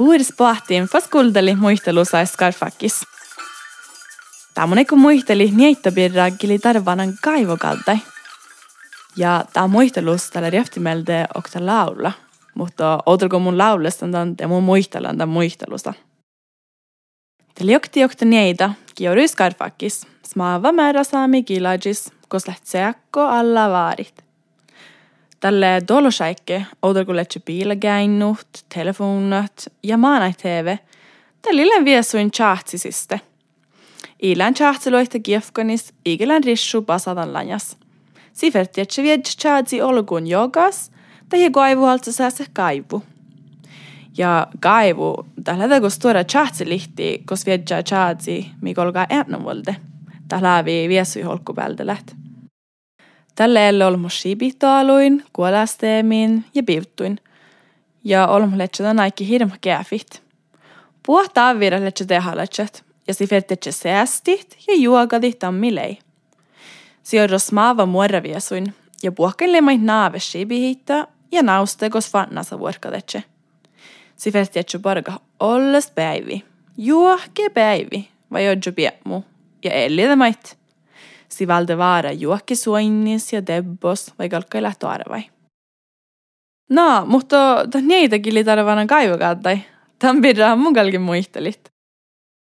Fuuris pohtiin faskuldeli muistelua skarfakis. Tämä kun muisteli niittopirragili tarvanan kaivokaltai. Ja tämä muistelus tällä rieftimelde okta laula. Mutta outelko mun laulesta ja mun muistellaan tämän muistelusta. Tällä jokti jokta niitä, kiori skarfakis, smaava määrä saami kilajis, kos lähtseakko alla vaarit. Tälle dolosaikke, outelko letse piilägäinnut, telefonat ja maanai TV, tällä ilän viesuin chattisiste – Ilän chahtseloita kiefkonis igelän rissu pasadan lanjas. Siferti, että vied chaatsi olgun jogas, tai kaivu haltsa se kaivu. Ja kaivu, tällä hetkellä stora chahtsi lihti, kos viedja chaatsi, mikä olkaa ennenvolde. Tällä lävi viesui holkupältä läht. Tällä elle olmo shibitaaluin, kuolasteemin ja piuttuin. Ja olmo letsä naikki hirma käfit. Puhtaa virra letsä tehdä letsät ja si fertece säästit ja juogadit tammilei. Si on rosmaava muoraviesuin ja puhkaille mai naave shibihita ja naustegos fannasa vuorkadece. Si fertece porga olles päivi, juohke päivi, vai odjo piemu, ja ellide mait. Si valde vaara juohke suinnis ja debbos vai kalkkailla arvai. No, mutta niitäkin litarvana kaivokaattai. Tämän pidä munkalkin muistelit.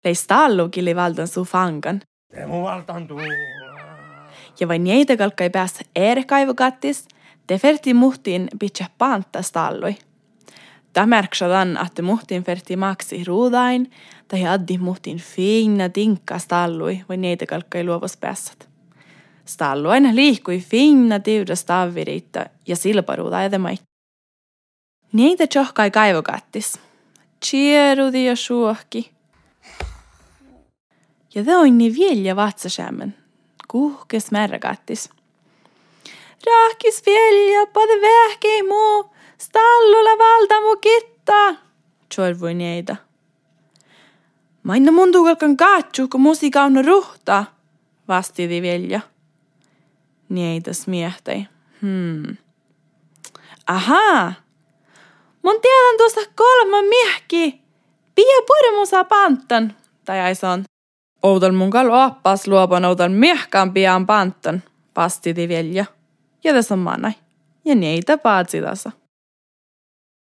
Leistallukin valtan su fangan. Temu valtantuu. Ja vain jäitä kalkkai päässä kattis, te ferti muhtiin pitää pantta stallui. Tämä märksadan, että muhtiin ferti maksi ruudain, tai addi muhtiin fina tinkka stallui, vai neitä kalkkai luovos päässät. Stallu aina liikkui fina tiuda stavviriitta ja silparuuda edemait. Neitä tjohkai kaivokattis. Chierudi ja suohki. Ja det on niin vielä vatsaskärmen. Kuhkes märräkattis. Rahkis vielä, pade vähkei muu, stallulla valta mu kitta, tjorvui neitä. Mainna mun tuukalkan katsu, kun musiikka on ruhta, vastiti Velja. Neitä smiehtei. Hmm. Ahaa. Mun tiedän tuosta kolma miehki. Pia purmusa panttan, tai ai son. Outal mun kal oppas luopan outal miehkaan pian pantton, vastiti Velja. Ja tässä on manai. Ja neitä paatsitasa.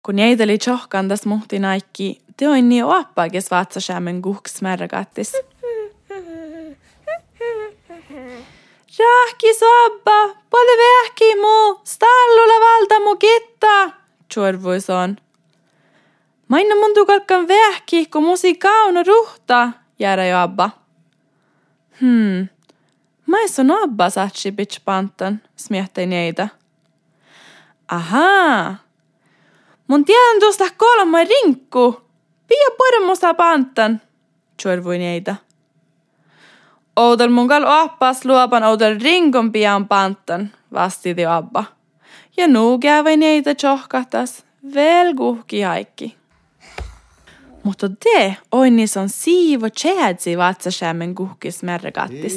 Kun neitä oli tjohkan täs muhti naikki, te on niin oppa, kes vatsasämmen kuhks märgattis. Rahki sobba, pole vähki mu, stallulla valta mu kitta, tjorvui son. Maina mun tukalkan vähki, kun musi kauno ruhta, jäädä jo abba. Hmm. Mais on abba satsi bitch pantan, smiettei neitä. Ahaa. Mun tiedän tuosta kolme rinkku. Pia pormusta pantan, tjorvui neitä. Outel mun kal oppas luopan outel rinkon pian pantan, vastiti abba. Ja nuu kävi neitä tjohkahtas, vel kuhki haikki. Mutta te oinnis on siivo tjäädsi vatsaskärmen kuhkis märräkattis.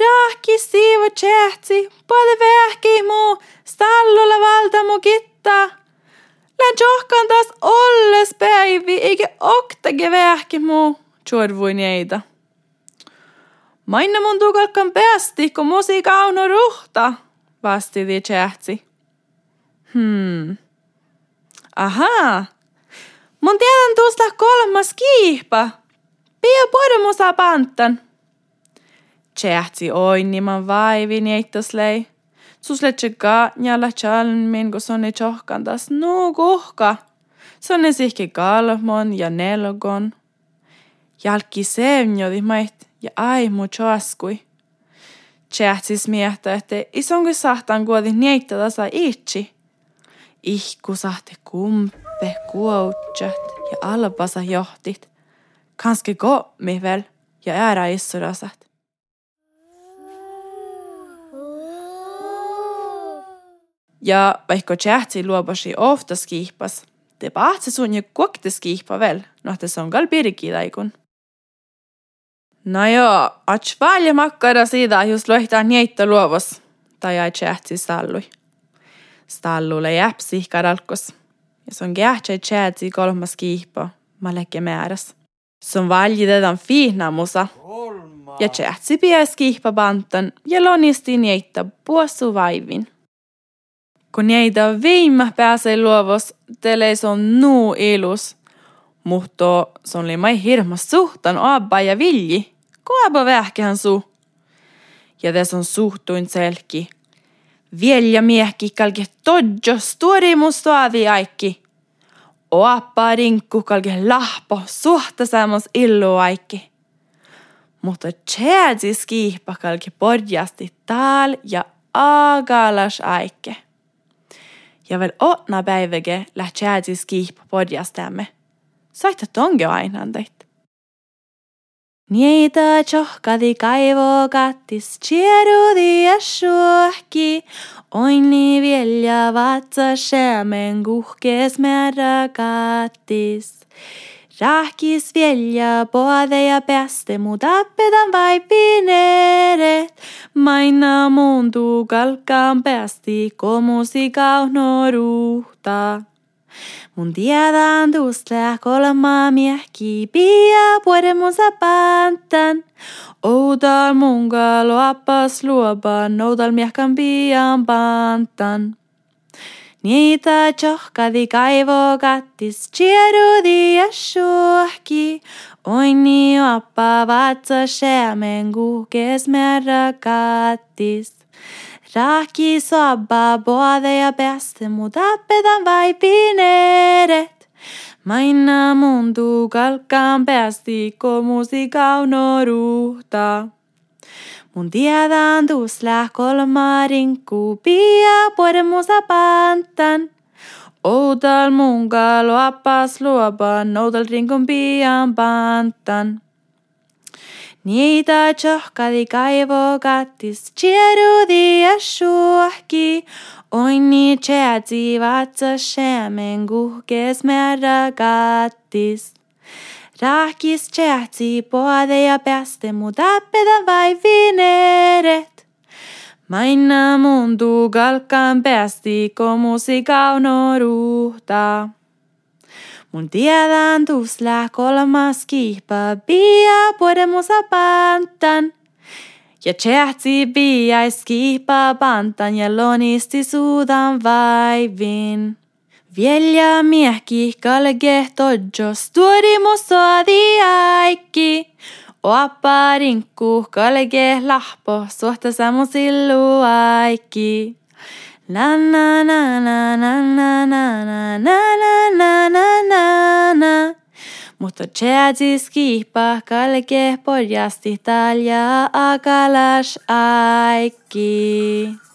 Rahki siivo tjäädsi, pade vähki muu, stallulla valta mu kitta. Län johkan taas olles päivi, eikä oktage vähki muu, tjorvui neitä. Mainna mun tukalkan päästi, kun musiikka on ruhta, vastiti tjäädsi. Hmm. Ahaa. Mun tiedän tuosta kolmas kiihpa. Pia pormusa pantan. Tjähtsi oinniman vaivin jeittoslei. Susletse kaatjalla chalmin, kun sonni tjohkantas nuu kuhka. Sonni sihki kalmon ja nelgon. Jalki sevnjodi mait ja aimu choaskui. Tjähtsis miehtä, että isonkin sahtan kuoti nieittää saa itsi ihkusahte kumpe kuoutset ja albasa johtit. Kanske kommi väl ja ära issurasat. Ja vaikka tjähtsi luopasi ofta skihpas, te pahtse sun jo kuokte skihpa väl, noh te on kal pirkidaikun. No joo, ats paljon makkara siitä, just lohtaa niitä luovos, tai ai tjähtsi sallui. Stallulle jäpsi kadalkos. ja se on kähtsä tjätsi kolmas kiihpo, mä lekke määräs. Se on valjidetan fiihnamusa. Ja tjätsi piäs kiihpapantan ja lonisti nieitä puossu vaivin. Kun nieitä viimä pääsee luovos, teille on nuu ilus. Mutta se oli mai hirmas suhtan abba ja vilji. Kuaba vähkähän su. Ja tässä on suhtuin selki. Vielä miehki kalke todjo stori mustoavi aikki. Oappa rinkku kalke lahpo suhta saamos illu aikki. Mutta tjäädsi skiipa kalke podjasti taal ja agalas aikke. Ja vielä otna päiväge läht tjäädsi skiipa podjastamme. Saitta tonge ainandait. Niitä tjohkadi kaivo kattis, tjerudi ja suohki. Oini vielä vatsa säämen kuhkees määrä kattis. Rahkis vielä poade ja pääste, mut appetan vai pineret. Maina muuntuu kalkkaan päästi, komusi kaunoruhtaa. Mun tiedän tuslää kolmaa miehki pia puoden sapantan. Outal munga luopas luopan, outal miehkan pian pantan. Niitä tjohkadi kaivo kattis, tjerudi ja suohki. Oini oppa vatsa säämen kuhkes määrä kattis. Raki sobba både ja bäste mot appetan vai pineret. Maina mundu kalkkaan päästi komusi kaunoruhta. Mun Un día dandus las kolmarin kupia pueremusa pantan. Outal munkalo apas luopan, tal rincón pian pantan. Niitä tjohkadi kaivo kattis, chierudi ja suohki. ni tjeätsi vatsa shemen kuhkes merä gatís. Rakis, tsehti poade ja pääste mut appeda vai vineret. Maina mundu kalkkaan päästi komusi kauno ruhtaa. Mun tiedän tusla kolmas kihpa pia podemos pantan. Ja tsehti piais kihpa pantan ja lonisti suutan vaivin. Vielä miehki kalge tojos musoadi aikki. Oappa rinkku kalge lahpo suhta samu sillu aikki. Na na na na na na na na na na na na na Mutta tjädzi skipa kalke podjasti talja akalas aikki.